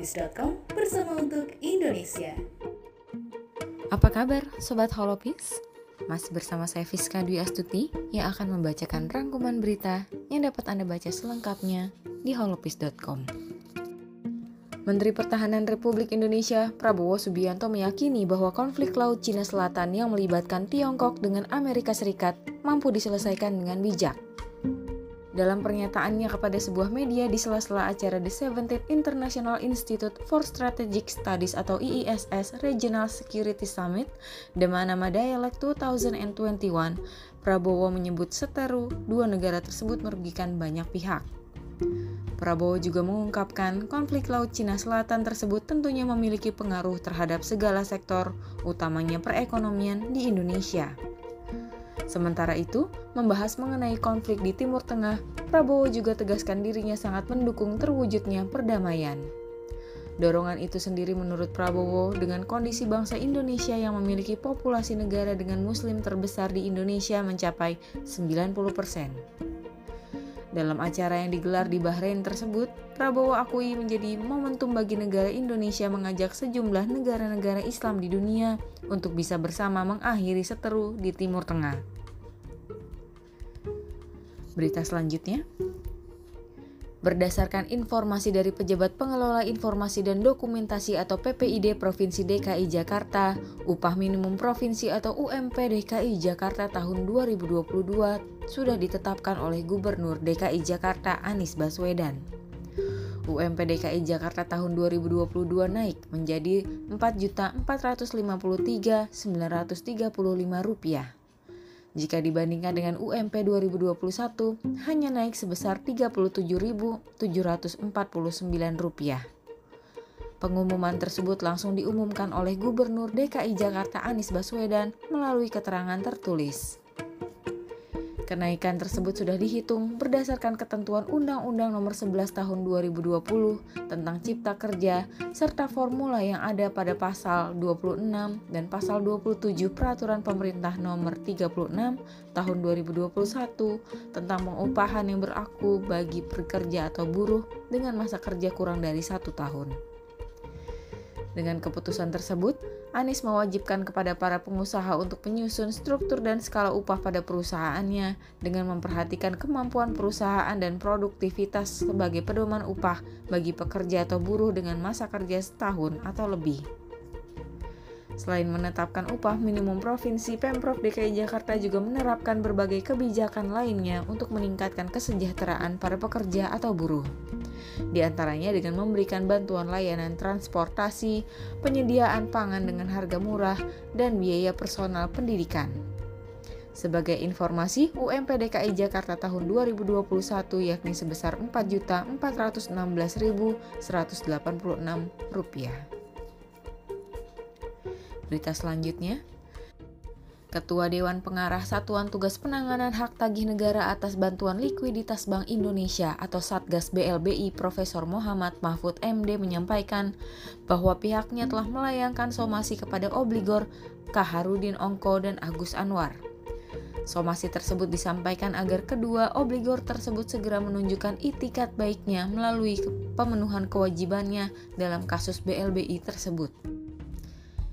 holopis.com bersama untuk Indonesia. Apa kabar Sobat Holopis? Masih bersama saya Fiska Dwi Astuti yang akan membacakan rangkuman berita yang dapat Anda baca selengkapnya di holopis.com. Menteri Pertahanan Republik Indonesia Prabowo Subianto meyakini bahwa konflik Laut Cina Selatan yang melibatkan Tiongkok dengan Amerika Serikat mampu diselesaikan dengan bijak. Dalam pernyataannya kepada sebuah media di sela-sela acara The 17th International Institute for Strategic Studies atau IISS Regional Security Summit, The Manama Dialogue 2021, Prabowo menyebut seteru dua negara tersebut merugikan banyak pihak. Prabowo juga mengungkapkan konflik Laut Cina Selatan tersebut tentunya memiliki pengaruh terhadap segala sektor, utamanya perekonomian di Indonesia. Sementara itu, membahas mengenai konflik di Timur Tengah, Prabowo juga tegaskan dirinya sangat mendukung terwujudnya perdamaian. Dorongan itu sendiri menurut Prabowo dengan kondisi bangsa Indonesia yang memiliki populasi negara dengan muslim terbesar di Indonesia mencapai 90%. Dalam acara yang digelar di Bahrain tersebut, Prabowo akui menjadi momentum bagi negara Indonesia mengajak sejumlah negara-negara Islam di dunia untuk bisa bersama mengakhiri seteru di Timur Tengah. Berita selanjutnya, Berdasarkan informasi dari Pejabat Pengelola Informasi dan Dokumentasi atau PPID Provinsi DKI Jakarta, upah minimum provinsi atau UMP DKI Jakarta tahun 2022 sudah ditetapkan oleh Gubernur DKI Jakarta Anies Baswedan. UMP DKI Jakarta tahun 2022 naik menjadi Rp4.453.935 jika dibandingkan dengan UMP 2021 hanya naik sebesar Rp37.749. Pengumuman tersebut langsung diumumkan oleh Gubernur DKI Jakarta Anies Baswedan melalui keterangan tertulis. Kenaikan tersebut sudah dihitung berdasarkan ketentuan Undang-Undang Nomor 11 Tahun 2020 tentang Cipta Kerja serta formula yang ada pada pasal 26 dan pasal 27 Peraturan Pemerintah Nomor 36 Tahun 2021 tentang pengupahan yang berlaku bagi pekerja atau buruh dengan masa kerja kurang dari satu tahun. Dengan keputusan tersebut, Anies mewajibkan kepada para pengusaha untuk menyusun struktur dan skala upah pada perusahaannya dengan memperhatikan kemampuan perusahaan dan produktivitas sebagai pedoman upah bagi pekerja atau buruh dengan masa kerja setahun atau lebih. Selain menetapkan upah minimum provinsi, Pemprov DKI Jakarta juga menerapkan berbagai kebijakan lainnya untuk meningkatkan kesejahteraan para pekerja atau buruh. Di antaranya dengan memberikan bantuan layanan transportasi, penyediaan pangan dengan harga murah, dan biaya personal pendidikan. Sebagai informasi, UMP DKI Jakarta tahun 2021 yakni sebesar Rp4.416.186. Berita selanjutnya, Ketua Dewan Pengarah Satuan Tugas Penanganan Hak Tagih Negara atas Bantuan Likuiditas Bank Indonesia atau Satgas BLBI Profesor Muhammad Mahfud MD menyampaikan bahwa pihaknya telah melayangkan somasi kepada obligor Kaharudin Ongko dan Agus Anwar. Somasi tersebut disampaikan agar kedua obligor tersebut segera menunjukkan itikat baiknya melalui pemenuhan kewajibannya dalam kasus BLBI tersebut.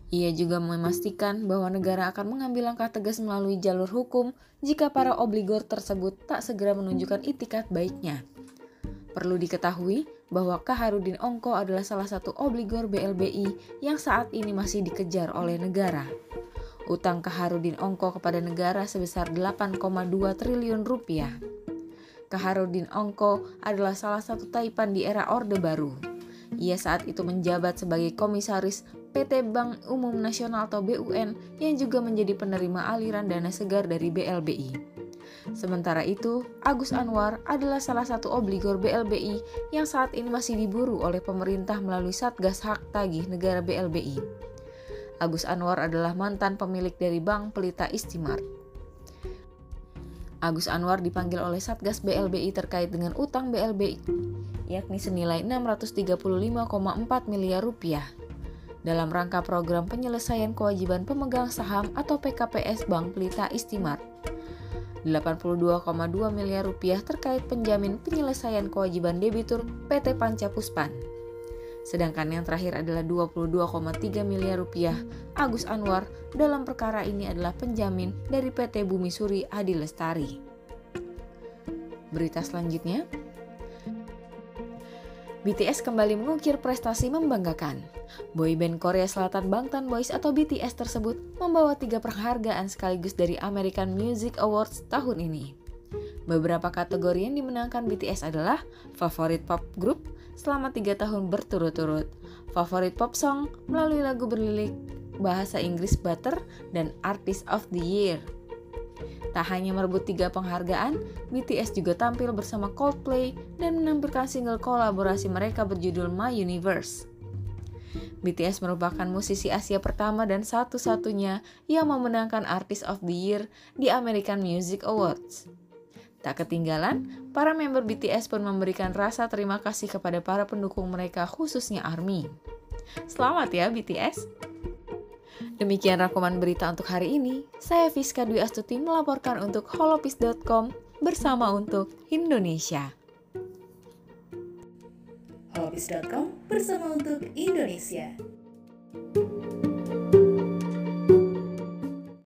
Ia juga memastikan bahwa negara akan mengambil langkah tegas melalui jalur hukum jika para obligor tersebut tak segera menunjukkan itikat baiknya. Perlu diketahui bahwa Kaharudin Ongko adalah salah satu obligor BLBI yang saat ini masih dikejar oleh negara. Utang Kaharudin Ongko kepada negara sebesar 8,2 triliun rupiah. Kaharudin Ongko adalah salah satu taipan di era Orde Baru. Ia saat itu menjabat sebagai komisaris PT Bank Umum Nasional atau BUN yang juga menjadi penerima aliran dana segar dari BLBI. Sementara itu, Agus Anwar adalah salah satu obligor BLBI yang saat ini masih diburu oleh pemerintah melalui Satgas Hak Tagih Negara BLBI. Agus Anwar adalah mantan pemilik dari Bank Pelita Istimart. Agus Anwar dipanggil oleh Satgas BLBI terkait dengan utang BLBI, yakni senilai 635,4 miliar rupiah dalam rangka program penyelesaian kewajiban pemegang saham atau PKPS Bank Pelita Istimar. 82,2 miliar rupiah terkait penjamin penyelesaian kewajiban debitur PT Panca Puspan. Sedangkan yang terakhir adalah 22,3 miliar rupiah. Agus Anwar dalam perkara ini adalah penjamin dari PT Bumi Suri Adi Lestari. Berita selanjutnya, BTS kembali mengukir prestasi membanggakan. Boyband Korea Selatan Bangtan Boys atau BTS tersebut membawa tiga penghargaan sekaligus dari American Music Awards tahun ini. Beberapa kategori yang dimenangkan BTS adalah Favorit Pop Group selama tiga tahun berturut-turut, Favorit Pop Song melalui lagu berlilik bahasa Inggris Butter, dan Artist of the Year. Tak hanya merebut tiga penghargaan, BTS juga tampil bersama Coldplay dan menampilkan single kolaborasi mereka berjudul My Universe. BTS merupakan musisi Asia pertama dan satu-satunya yang memenangkan Artist of the Year di American Music Awards. Tak ketinggalan, para member BTS pun memberikan rasa terima kasih kepada para pendukung mereka khususnya ARMY. Selamat ya BTS! Demikian rangkuman berita untuk hari ini. Saya Fiska Dwi Astuti melaporkan untuk holopis.com bersama untuk Indonesia. Holopis.com bersama untuk Indonesia.